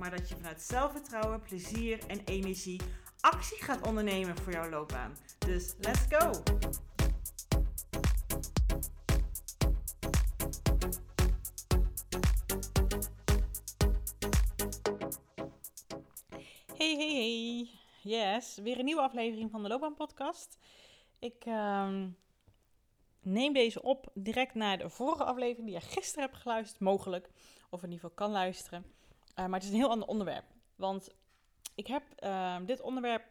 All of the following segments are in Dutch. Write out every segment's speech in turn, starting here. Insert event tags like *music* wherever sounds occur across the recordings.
maar dat je vanuit zelfvertrouwen, plezier en energie actie gaat ondernemen voor jouw loopbaan. Dus let's go! Hey, hey, hey. Yes, weer een nieuwe aflevering van de Loopbaan Podcast. Ik ehm, neem deze op direct na de vorige aflevering die je gisteren hebt geluisterd, mogelijk. Of in ieder geval kan luisteren. Uh, maar het is een heel ander onderwerp. Want ik heb ehm, dit onderwerp,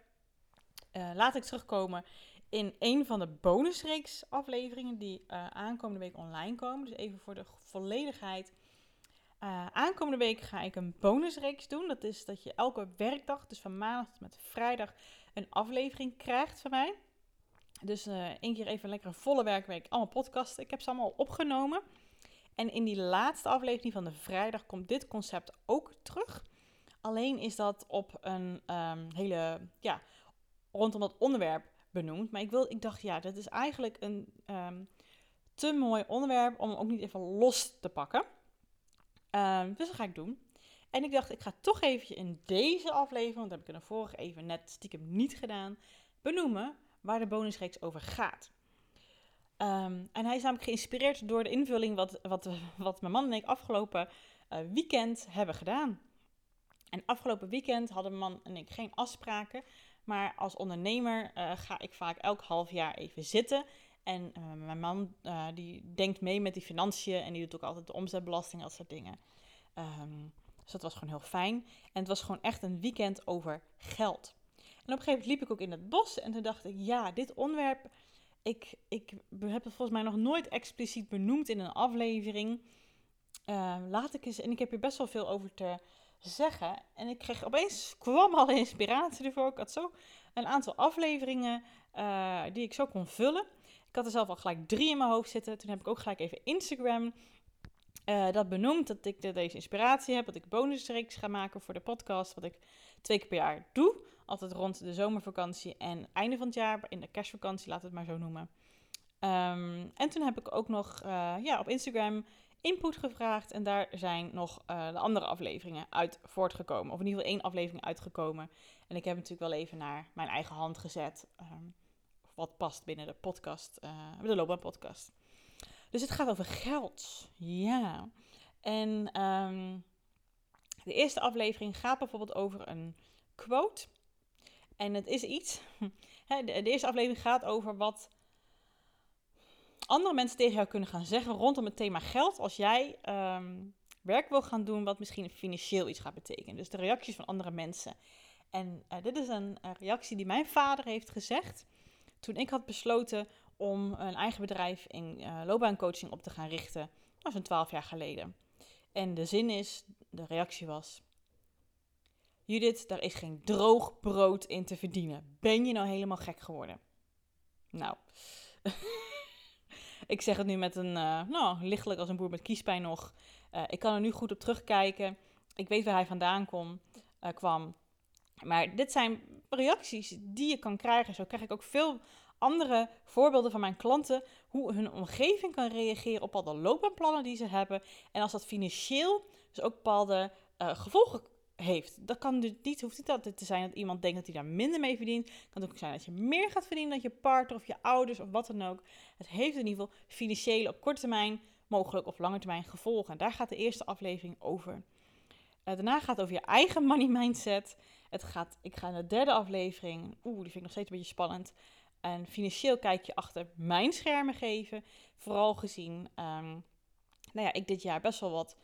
uh, laat ik terugkomen in een van de bonusreeks afleveringen die uh, aankomende week online komen. Dus even voor de volledigheid. Aankomende week ga ik een bonusreeks doen. Dat is dat je elke werkdag, dus van maandag tot met vrijdag, een aflevering krijgt van mij. Dus één keer even een volle werkweek, allemaal podcasten. Ik heb ze allemaal opgenomen. En in die laatste aflevering van de vrijdag komt dit concept ook terug. Alleen is dat op een um, hele, ja, rondom dat onderwerp benoemd. Maar ik, wil, ik dacht, ja, dat is eigenlijk een um, te mooi onderwerp om ook niet even los te pakken. Um, dus dat ga ik doen. En ik dacht, ik ga toch even in deze aflevering, want dat heb ik in de vorige even net stiekem niet gedaan, benoemen waar de bonusreeks over gaat. Um, en hij is namelijk geïnspireerd door de invulling wat, wat, wat mijn man en ik afgelopen uh, weekend hebben gedaan. En afgelopen weekend hadden mijn man en ik geen afspraken. Maar als ondernemer uh, ga ik vaak elk half jaar even zitten. En uh, mijn man die denkt mee met die financiën en die doet ook altijd de omzetbelasting dat soort dingen. Um, dus dat was gewoon heel fijn. En het was gewoon echt een weekend over geld. En op een gegeven moment liep ik ook in het bos en toen dacht ik, ja, dit onderwerp, ik, ik heb het volgens mij nog nooit expliciet benoemd in een aflevering. Uh, laat ik eens, en ik heb hier best wel veel over te zeggen. En ik kreeg opeens, kwam alle inspiratie ervoor. Ik had zo een aantal afleveringen uh, die ik zo kon vullen. Ik had er zelf al gelijk drie in mijn hoofd zitten. Toen heb ik ook gelijk even Instagram uh, dat benoemd. Dat ik de, deze inspiratie heb. Dat ik bonusreeks ga maken voor de podcast. Wat ik twee keer per jaar doe. Altijd rond de zomervakantie en einde van het jaar. In de kerstvakantie, laat het maar zo noemen. Um, en toen heb ik ook nog uh, ja, op Instagram input gevraagd. En daar zijn nog uh, de andere afleveringen uit voortgekomen. Of in ieder geval één aflevering uitgekomen. En ik heb natuurlijk wel even naar mijn eigen hand gezet. Um, wat past binnen de podcast, uh, de loopbaanpodcast. Dus het gaat over geld. Ja. En um, de eerste aflevering gaat bijvoorbeeld over een quote. En het is iets. *laughs* de, eerste aflevering gaat over wat andere mensen tegen jou kunnen gaan zeggen rondom het thema geld. Als jij um, werk wil gaan doen wat misschien financieel iets gaat betekenen. Dus de reacties van andere mensen. En uh, dit is een, een, reactie die mijn vader heeft gezegd toen ik had besloten om een eigen bedrijf in uh, loopbaancoaching op te gaan richten. Dat was een twaalf jaar geleden. En de zin is, de reactie was... Judith, daar is geen droog brood in te verdienen. Ben je nou helemaal gek geworden? Nou... *laughs* ik zeg het nu met een, uh, nou, lichtelijk als een boer met kiespijn nog. Uh, ik kan er nu goed op terugkijken. Ik weet waar hij vandaan kom, uh, kwam. Maar dit zijn reacties die je kan krijgen. Zo krijg ik ook veel andere voorbeelden van mijn klanten. Hoe hun omgeving kan reageren op al de loopbaanplannen die ze hebben. En als dat financieel dus ook bepaalde gevolgen heeft. Dat kan dus niet, hoeft niet altijd te zijn dat iemand denkt dat hij daar minder mee verdient. Kan ook zijn dat je meer gaat verdienen dan je partner of je ouders of wat dan ook. Het heeft in ieder geval financiële op korte termijn, mogelijk op lange termijn gevolgen. En daar gaat de eerste aflevering over. Uh, daarna gaat het over je eigen money mindset. Het gaat, ik ga naar de derde aflevering. Oeh, die vind ik nog steeds een beetje spannend. En financieel kijk je achter mijn schermen geven. Vooral gezien, um, nou ja, ik dit jaar best wel wat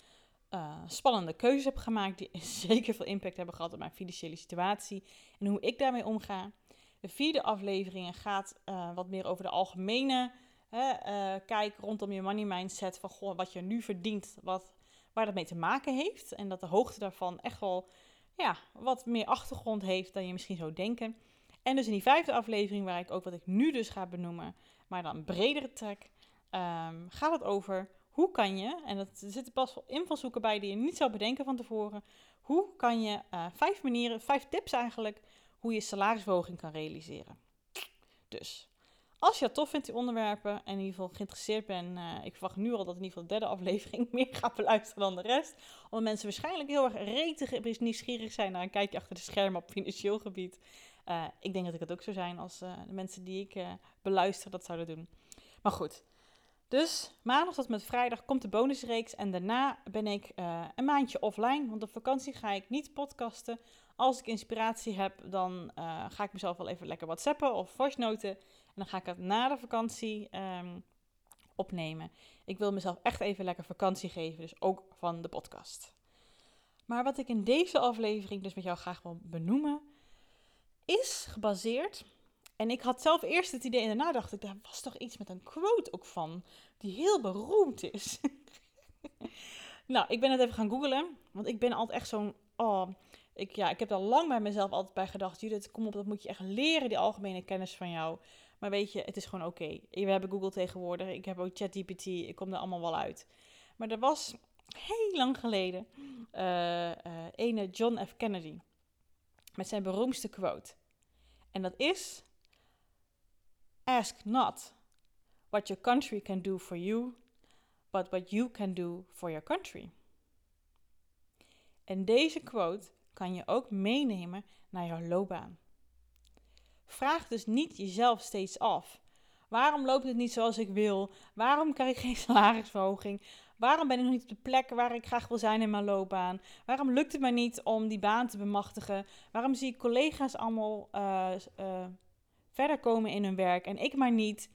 uh, spannende keuzes heb gemaakt die *laughs* zeker veel impact hebben gehad op mijn financiële situatie en hoe ik daarmee omga. De vierde aflevering gaat uh, wat meer over de algemene hè, uh, kijk rondom je money mindset van wat je nu verdient, wat, waar dat mee te maken heeft. En dat de hoogte daarvan echt wel ja, wat meer achtergrond heeft dan je misschien zou denken. En dus in die vijfde aflevering, waar ik ook wat ik nu dus ga benoemen, maar dan bredere trek, um, gaat het over hoe kan je, en dat, er zitten pas invalshoeken bij die je niet zou bedenken van tevoren, hoe kan je uh, vijf manieren, vijf tips eigenlijk, hoe je salarisverhoging kan realiseren. Dus, als je het tof vindt, die onderwerpen, en in ieder geval geïnteresseerd bent, uh, ik verwacht nu al dat in ieder geval de derde aflevering *laughs* meer gaat beluisteren dan de rest. Omdat mensen waarschijnlijk heel erg retig nieuwsgierig zijn naar een kijkje achter de schermen op financieel gebied. Uh, ik denk dat ik het ook zou zijn als de mensen die ik beluister dat zouden doen. Maar goed, dus maandag tot met vrijdag komt de bonusreeks en daarna ben ik een maandje offline. Want op vakantie ga ik niet podcasten. Als ik inspiratie heb, dan ga ik mezelf wel even lekker whatsappen of voicenoten. En dan ga ik het na de vakantie um, opnemen. Ik wil mezelf echt even lekker vakantie geven, dus ook van de podcast. Maar wat ik in deze aflevering dus met jou graag wil benoemen is gebaseerd. En ik had zelf eerst het idee en daarna dacht ik, daar was toch iets met een quote ook van, die heel beroemd is. *laughs* nou, ik ben het even gaan googlen, want ik ben altijd echt zo'n, oh, ik, ja, ik heb er lang bij mezelf altijd bij gedacht, Judith, kom op, dat moet je echt leren, die algemene kennis van jou. Maar weet je, het is gewoon oké. We hebben Google tegenwoordig, ik heb ook ChatGPT, ik kom er allemaal wel uit. Maar er was heel lang geleden uh, ene John F. Kennedy met zijn beroemdste quote. En dat is: Ask not what your country can do for you, but what you can do for your country. En deze quote kan je ook meenemen naar jouw loopbaan. Vraag dus niet jezelf steeds af: waarom loopt het niet zoals ik wil? Waarom krijg ik geen *laughs* salarisverhoging? Waarom ben ik nog niet op de plek waar ik graag wil zijn in mijn loopbaan? Waarom lukt het mij niet om die baan te bemachtigen? Waarom zie ik collega's allemaal uh, uh, verder komen in hun werk en ik maar niet?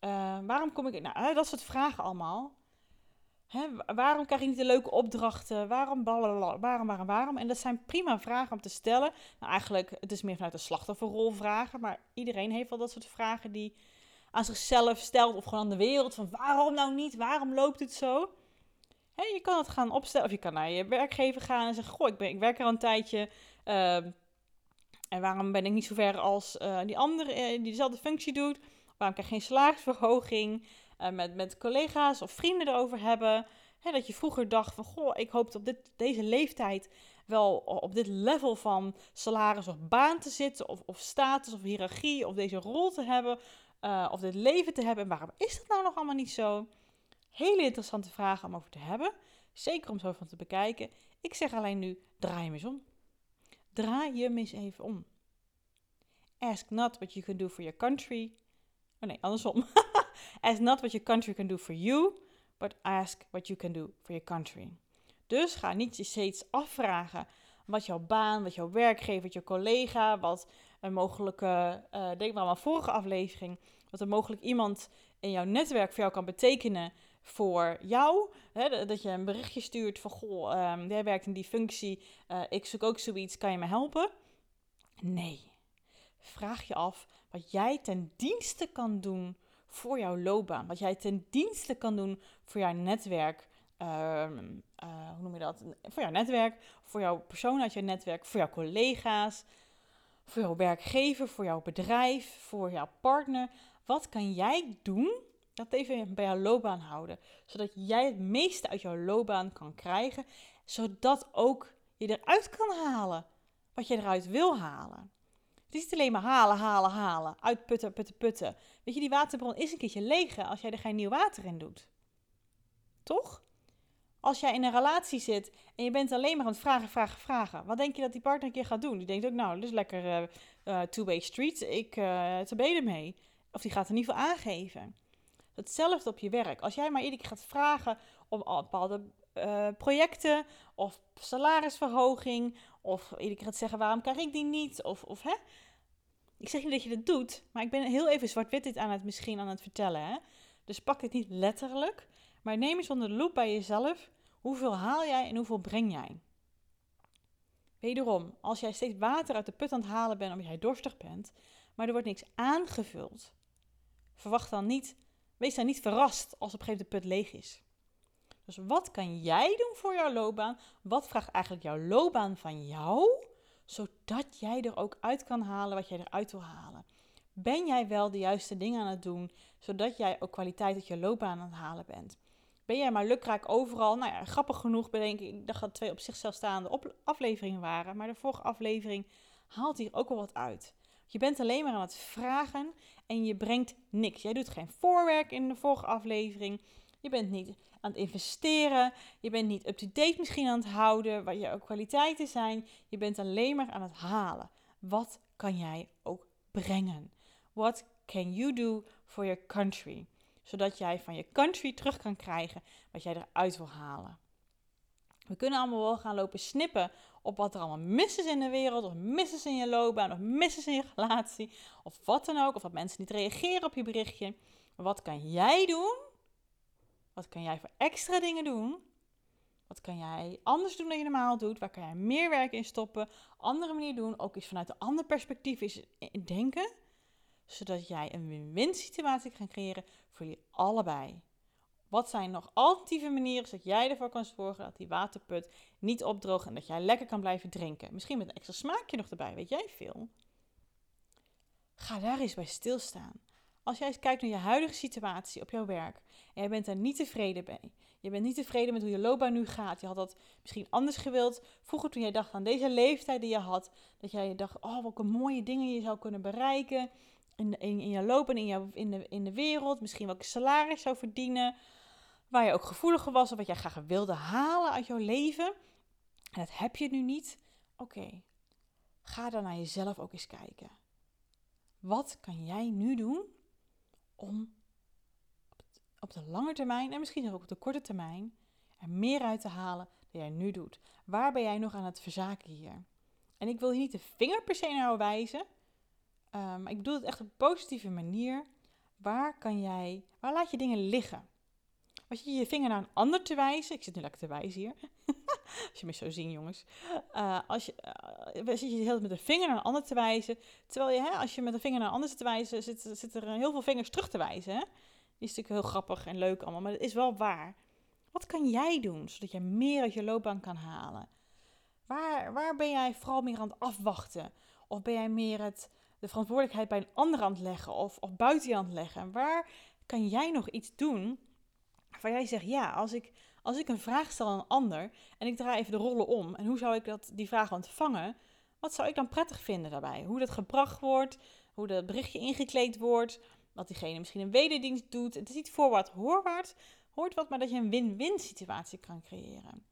Uh, waarom kom ik... Nou, dat soort vragen allemaal. Hè, waarom krijg ik niet de leuke opdrachten? Waarom, blablabla, waarom, waarom, waarom? En dat zijn prima vragen om te stellen. Nou, eigenlijk, het is meer vanuit de slachtofferrol vragen. Maar iedereen heeft wel dat soort vragen die aan zichzelf stelt of gewoon aan de wereld. Van waarom nou niet? Waarom loopt het zo? je kan het gaan opstellen of je kan naar je werkgever gaan en zeggen: Goh, ik, ben, ik werk er al een tijdje. Uh, en waarom ben ik niet zo ver als uh, die andere uh, die dezelfde functie doet? Waarom krijg je geen salarisverhoging? Uh, met, met collega's of vrienden erover hebben. dat je vroeger dacht van, goh, ik hoop op dit, deze leeftijd wel op dit level van salaris of baan te zitten, of, of status of hiërarchie, of deze rol te hebben, of dit leven te hebben. En waarom is dat nou nog allemaal niet zo? Hele interessante vragen om over te hebben. Zeker om zo van te bekijken. Ik zeg alleen nu, draai hem eens om. Draai je eens even om. Ask not what you can do for your country. Oh nee, andersom. *laughs* ask not what your country can do for you, but ask what you can do for your country. Dus ga niet je steeds afvragen wat jouw baan, wat jouw werkgever, wat jouw collega, wat een mogelijke, uh, denk maar aan mijn vorige aflevering, wat een mogelijk iemand in jouw netwerk voor jou kan betekenen voor jou. Hè, dat je een berichtje stuurt van, goh, um, jij werkt in die functie, uh, ik zoek ook zoiets, kan je me helpen? Nee. Vraag je af wat jij ten dienste kan doen voor jouw loopbaan. Wat jij ten dienste kan doen voor jouw netwerk. Uh, uh, hoe noem je dat? Voor jouw netwerk, voor jouw persoon uit je netwerk, voor jouw collega's, voor jouw werkgever, voor jouw bedrijf, voor jouw partner. Wat kan jij doen dat even bij jouw loopbaan houden. Zodat jij het meeste uit jouw loopbaan kan krijgen. Zodat ook je eruit kan halen wat je eruit wil halen. Het is niet alleen maar halen, halen, halen. Uitputten, putten, putten. Weet je, die waterbron is een keertje leeg als jij er geen nieuw water in doet. Toch? Als jij in een relatie zit en je bent alleen maar aan het vragen, vragen, vragen. Wat denk je dat die partner een keer gaat doen? Die denkt ook, nou, dat is lekker uh, uh, two-way street. Ik uh, te beden mee. Of die gaat er niet voor aangeven. Hetzelfde op je werk. Als jij maar iedere keer gaat vragen om bepaalde uh, projecten of salarisverhoging, of iedere keer gaat zeggen waarom krijg ik die niet, of, of hè. Ik zeg niet dat je dat doet, maar ik ben heel even zwart-wit dit aan het misschien aan het vertellen. Hè? Dus pak het niet letterlijk, maar neem eens onder de loep bij jezelf. Hoeveel haal jij en hoeveel breng jij? Wederom, als jij steeds water uit de put aan het halen bent omdat jij dorstig bent, maar er wordt niks aangevuld, verwacht dan niet Wees dan niet verrast als op een gegeven moment de put leeg is. Dus wat kan jij doen voor jouw loopbaan? Wat vraagt eigenlijk jouw loopbaan van jou? Zodat jij er ook uit kan halen wat jij eruit wil halen. Ben jij wel de juiste dingen aan het doen, zodat jij ook kwaliteit uit je loopbaan aan het halen bent? Ben jij maar lukraak overal? Nou ja, grappig genoeg bedenk ik, dat twee op zichzelf staande afleveringen waren. Maar de vorige aflevering haalt hier ook wel wat uit. Je bent alleen maar aan het vragen en je brengt niks. Jij doet geen voorwerk in de vorige aflevering. Je bent niet aan het investeren. Je bent niet up-to-date misschien aan het houden. Wat jouw kwaliteiten zijn. Je bent alleen maar aan het halen. Wat kan jij ook brengen? What can you do for your country? Zodat jij van je country terug kan krijgen wat jij eruit wil halen. We kunnen allemaal wel gaan lopen snippen op wat er allemaal mis is in de wereld, of mis is in je loopbaan, of mis is in je relatie, of wat dan ook, of dat mensen niet reageren op je berichtje. Maar wat kan jij doen? Wat kan jij voor extra dingen doen? Wat kan jij anders doen dan je normaal doet? Waar kan jij meer werk in stoppen? Andere manier doen, ook eens vanuit een ander perspectief is denken, zodat jij een win-win situatie kan creëren voor jullie allebei. Wat zijn nog alternatieve manieren zodat jij ervoor kan zorgen dat die waterput niet opdroogt en dat jij lekker kan blijven drinken? Misschien met een extra smaakje nog erbij, weet jij veel? Ga daar eens bij stilstaan. Als jij eens kijkt naar je huidige situatie op jouw werk en jij bent daar niet tevreden mee. Je bent niet tevreden met hoe je loopbaan nu gaat. Je had dat misschien anders gewild. Vroeger toen jij dacht aan deze leeftijd die je had. Dat jij dacht, oh welke mooie dingen je zou kunnen bereiken. In, in, in je loopbaan, in, jouw, in, de, in de wereld. Misschien welke salaris zou verdienen waar je ook gevoeliger was of wat jij graag wilde halen uit jouw leven. En dat heb je nu niet. Oké, ga dan naar jezelf ook eens kijken. Wat kan jij nu doen om op de lange termijn en misschien ook op de korte termijn er meer uit te halen dan jij nu doet? Waar ben jij nog aan het verzaken hier? En ik wil hier niet de vinger per se naar jou wijzen, um, ik bedoel het echt op een positieve manier. Waar kan jij, waar laat je dingen liggen? Als je je vinger naar een ander te wijzen. Ik zit nu lekker te wijzen hier. *laughs* als je me zo zien, jongens. Uh, als je, uh, zit je heel met de vinger naar een ander te wijzen. Terwijl je, hè, als je met de vinger naar een ander te wijzen, zit, zit er heel veel vingers terug te wijzen. Hè? Die is natuurlijk heel grappig en leuk allemaal, maar het is wel waar. Wat kan jij doen zodat je meer uit je loopbaan kan halen? Waar, waar ben jij vooral meer aan het afwachten? Of ben jij meer het, de verantwoordelijkheid bij een ander het leggen of, of buiten je aan het leggen? En waar kan jij nog iets doen Waar jij zegt, ja, als ik, als ik een vraag stel aan een ander en ik draai even de rollen om en hoe zou ik dat, die vraag ontvangen, wat zou ik dan prettig vinden daarbij? Hoe dat gebracht wordt, hoe dat berichtje ingekleed wordt, dat diegene misschien een wederdienst doet. Het is niet voorwaarts, hoorwaarts, hoort wat, maar dat je een win-win situatie kan creëren.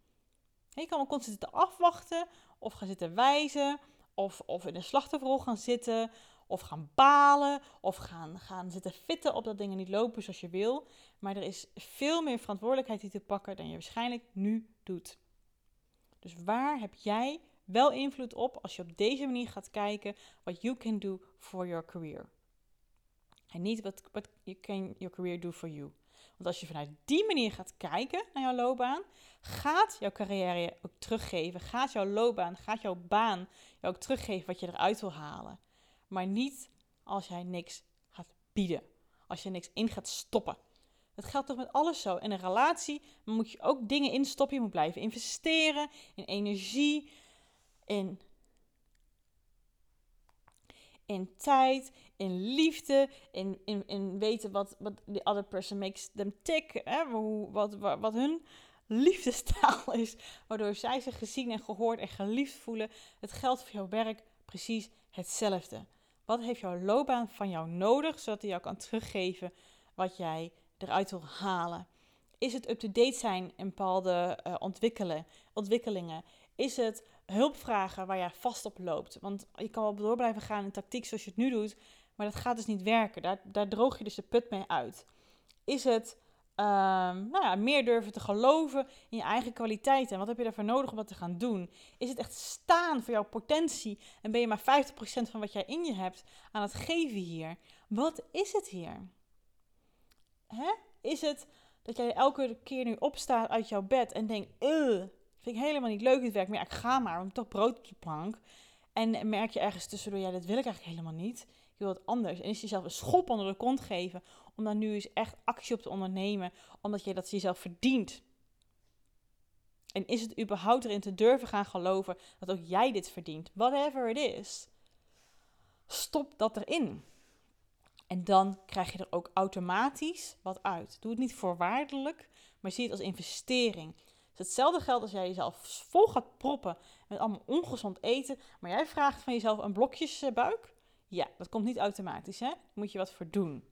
Je kan wel constant zitten afwachten of gaan zitten wijzen of, of in een slachtofferrol gaan zitten of gaan balen of gaan, gaan zitten fitten op dat dingen niet lopen zoals je wil. Maar er is veel meer verantwoordelijkheid die te pakken dan je waarschijnlijk nu doet. Dus waar heb jij wel invloed op als je op deze manier gaat kijken what you can do for your career? En niet wat what you can your career do for you. Want als je vanuit die manier gaat kijken naar jouw loopbaan, gaat jouw carrière ook teruggeven. Gaat jouw loopbaan, gaat jouw baan jou ook teruggeven wat je eruit wil halen. Maar niet als jij niks gaat bieden. Als je niks in gaat stoppen. Dat geldt toch met alles zo. In een relatie moet je ook dingen instoppen. Je moet blijven investeren in energie, in, in tijd, in liefde, in, in, in weten wat, wat the other person makes them tick. Hè? Hoe, wat, wat, hun liefdestaal *laughs* is. Waardoor zij zich gezien en gehoord en geliefd voelen. Het geldt voor jouw werk precies hetzelfde. Wat heeft jouw loopbaan van jou nodig, zodat hij jou kan teruggeven wat jij eruit wil halen? Is het up-to-date zijn in bepaalde uh, ontwikkelen, ontwikkelingen? Is het hulpvragen waar jij vast op loopt? Want je kan wel door blijven gaan in tactiek zoals je het nu doet, maar dat gaat dus niet werken. Daar, daar droog je dus de put mee uit. Is het um, nou ja, meer durven te geloven in je eigen kwaliteiten. En wat heb je daarvoor nodig om dat te gaan doen? Is het echt staan voor jouw potentie en ben je maar 50% van wat jij in je hebt aan het geven hier? Wat is het hier? Hè? Is het dat jij elke keer nu opstaat uit jouw bed en denkt, vind ik helemaal niet leuk dit werk, ja, ik ga maar, want toch brood op de plank. En merk je ergens tussendoor, ja, dat wil ik eigenlijk helemaal niet. Ik wil het anders. En is jezelf een schop onder de kont geven om daar nu eens echt actie op te ondernemen, omdat je dat jezelf verdient. En is het überhaupt erin te durven gaan geloven dat ook jij dit verdient? Whatever it is. Stop dat erin. En dan krijg je er ook automatisch wat uit. Doe het niet voorwaardelijk, maar zie het als investering. Dus hetzelfde geldt als jij jezelf vol gaat proppen met allemaal ongezond eten, maar jij vraagt van jezelf een blokjesbuik. Ja, dat komt niet automatisch, hè? Daar moet je wat voor doen.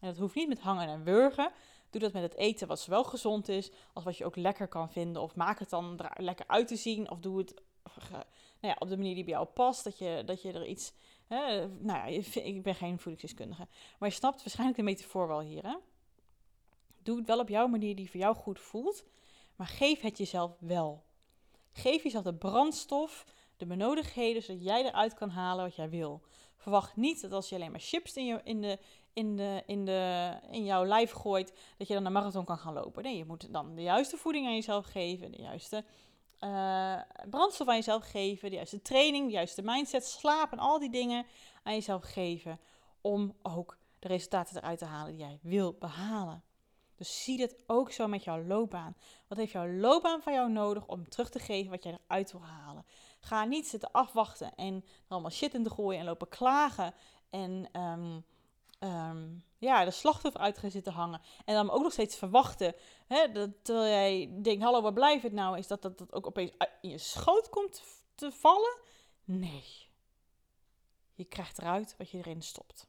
En dat hoeft niet met hangen en wurgen. Doe dat met het eten wat zowel gezond is, als wat je ook lekker kan vinden. Of maak het dan er lekker uit te zien. Of doe het nou ja, op de manier die bij jou past. Dat je, dat je er iets... Hè, nou ja, ik ben geen voedingsdeskundige. Maar je snapt waarschijnlijk de metafoor wel hier, hè? Doe het wel op jouw manier die voor jou goed voelt. Maar geef het jezelf wel. Geef jezelf de brandstof, de benodigdheden, zodat jij eruit kan halen wat jij wil. Verwacht niet dat als je alleen maar chips in, je, in, de, in, de, in, de, in jouw lijf gooit, dat je dan een marathon kan gaan lopen. Nee, je moet dan de juiste voeding aan jezelf geven, de juiste uh, brandstof aan jezelf geven, de juiste training, de juiste mindset, slaap en al die dingen aan jezelf geven. Om ook de resultaten eruit te halen die jij wil behalen. Dus zie dit ook zo met jouw loopbaan. Wat heeft jouw loopbaan van jou nodig om terug te geven wat jij eruit wil halen? Ga niet zitten afwachten en allemaal shit in te gooien en lopen klagen. En ehm, ehm, ja, de slachtoffer uit gaan zitten hangen. En dan ook nog steeds verwachten. Hè, dat, terwijl jij denkt, hallo, waar blijft het nou? Is dat, dat dat ook opeens in je schoot komt te vallen? Nee. Je krijgt eruit wat je erin stopt.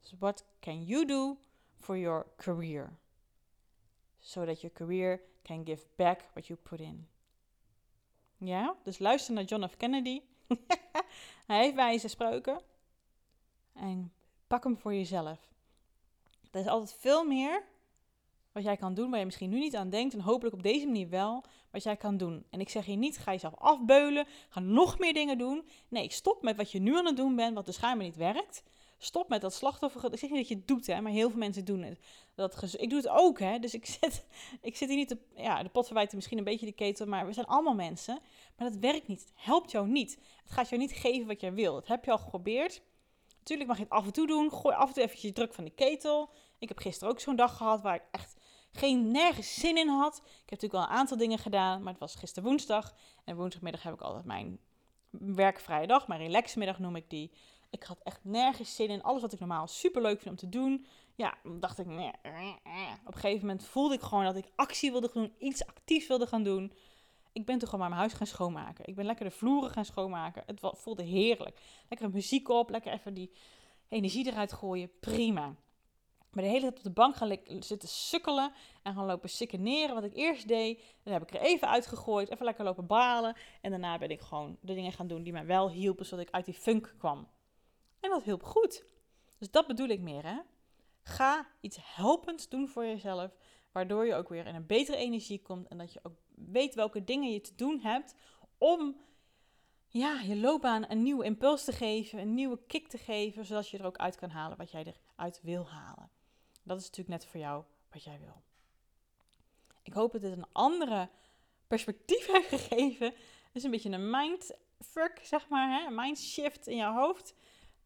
Dus what can you do for your career? So that your career can give back what you put in. Ja, dus luister naar John F. Kennedy. *laughs* Hij heeft wijze spreuken. En pak hem voor jezelf. Er is altijd veel meer wat jij kan doen waar je misschien nu niet aan denkt. En hopelijk op deze manier wel wat jij kan doen. En ik zeg je niet, ga jezelf afbeulen. Ga nog meer dingen doen. Nee, stop met wat je nu aan het doen bent, wat dus schijnbaar niet werkt. Stop met dat slachtoffer. Ik zeg niet dat je het doet, hè, maar heel veel mensen doen het. Dat ik doe het ook, hè. Dus ik *laughs* zit, ik zit hier niet te... Ja, de pot verwijt misschien een beetje de ketel, maar we zijn allemaal mensen. Maar dat werkt niet. Het helpt jou niet. Het gaat jou niet geven wat jij wil. Dat heb je al geprobeerd. Natuurlijk mag je het af en toe doen. Gooi af en toe eventjes druk van de ketel. Ik heb gisteren ook zo'n dag gehad waar ik echt geen nergens zin in had. Ik heb natuurlijk wel een aantal dingen gedaan, maar het was gisteren woensdag. En woensdagmiddag heb ik altijd mijn werkvrije dag, mijn relaxmiddag noem ik die. Ik had echt nergens zin in. Alles wat ik normaal super leuk vind om te doen. Ja, dacht ik. Op een gegeven moment voelde ik gewoon dat ik actie wilde doen, iets actiefs wilde gaan doen. Ik ben toen gewoon maar mijn huis gaan schoonmaken. Ik ben lekker de vloeren gaan schoonmaken. Het voelde heerlijk. Lekker muziek op, lekker even die energie eruit gooien. Prima. Maar de hele tijd op de bank gaan zitten sukkelen en gaan lopen sikkeneren. Wat ik eerst deed, dan heb ik er even uitgegooid, even lekker lopen balen. En daarna ben ik gewoon de dingen gaan doen die mij wel hielpen, zodat ik uit die funk kwam. En dat hielp goed. Dus dat bedoel ik meer, hè. Ga iets helpends doen voor jezelf, waardoor je ook weer in een betere energie komt en dat je ook weet welke dingen je te doen hebt om ja, je loopbaan een nieuwe impuls te geven, een nieuwe kick te geven, zodat je er ook uit kan halen wat jij eruit wil halen. Dat is natuurlijk net voor jou wat jij wil. Ik hoop dat dit een andere perspectief heeft gegeven. Het is een beetje een mindfuck, zeg maar, hè? een mindshift in jouw hoofd.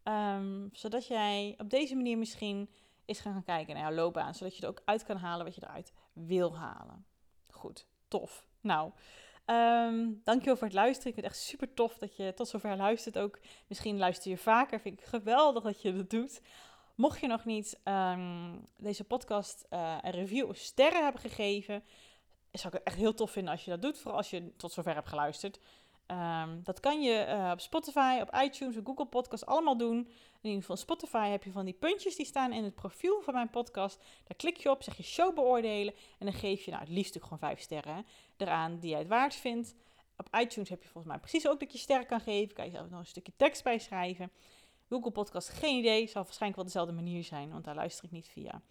Ehm, zodat jij op deze manier misschien eens gaan kijken naar jouw loopbaan. Zodat je er ook uit kan halen wat je eruit wil halen. Goed, tof. Nou, um, dankjewel voor het luisteren. Ik vind het echt super tof dat je tot zover luistert ook. Misschien luister je vaker. Vind ik geweldig dat je dat doet. Mocht je nog niet ehm, deze podcast uh, een review of sterren hebben gegeven, zou ik het echt heel tof vinden als je dat doet. Vooral als je tot zover hebt geluisterd. Um, dat kan je uh, op Spotify, op iTunes, op Google Podcast allemaal doen. In ieder geval Spotify heb je van die puntjes die staan in het profiel van mijn podcast. Daar klik je op, zeg je show beoordelen en dan geef je nou het liefst ook gewoon vijf sterren eraan die jij het waard vindt. Op iTunes heb je volgens mij precies ook dat je sterren kan geven. Kan je zelf nog een stukje tekst bij schrijven. Google Podcast, geen idee. Zal waarschijnlijk wel dezelfde manier zijn, want daar luister ik niet via.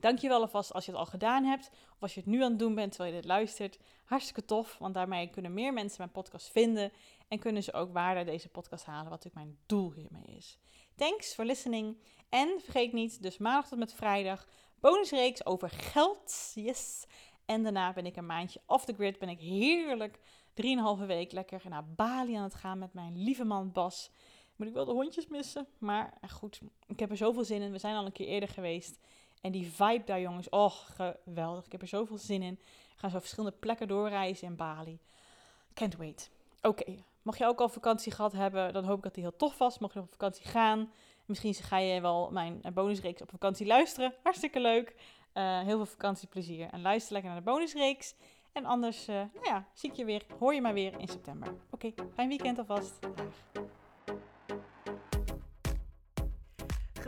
Dankjewel alvast als je het al gedaan hebt. Of als je het nu aan het doen bent terwijl je dit luistert. Hartstikke tof, want daarmee kunnen meer mensen mijn podcast vinden. En kunnen ze ook waarde uit deze podcast halen, wat natuurlijk mijn doel hiermee is. Thanks for listening. En vergeet niet, dus maandag tot met vrijdag, bonusreeks over geld. Yes. En daarna ben ik een maandje off the grid. Ben ik heerlijk drieënhalve week lekker naar Bali aan het gaan met mijn lieve man Bas. Moet ik wel de hondjes missen. Maar goed, ik heb er zoveel zin in. We zijn al een keer eerder geweest. En die vibe daar, jongens, oh, geweldig. Ik heb er zoveel zin in. We gaan zo verschillende plekken doorreizen in Bali. Can't wait. Oké, mocht je ook al vakantie gehad hebben, dan hoop ik dat die heel tof was. Mocht je op vakantie gaan, misschien ga je wel mijn bonusreeks op vakantie luisteren. Hartstikke leuk. Uh, heel veel vakantieplezier en luister lekker naar de bonusreeks. En anders, uh, nou ja, zie ik je weer, hoor je maar weer in september. Oké, fijn weekend alvast. Dag.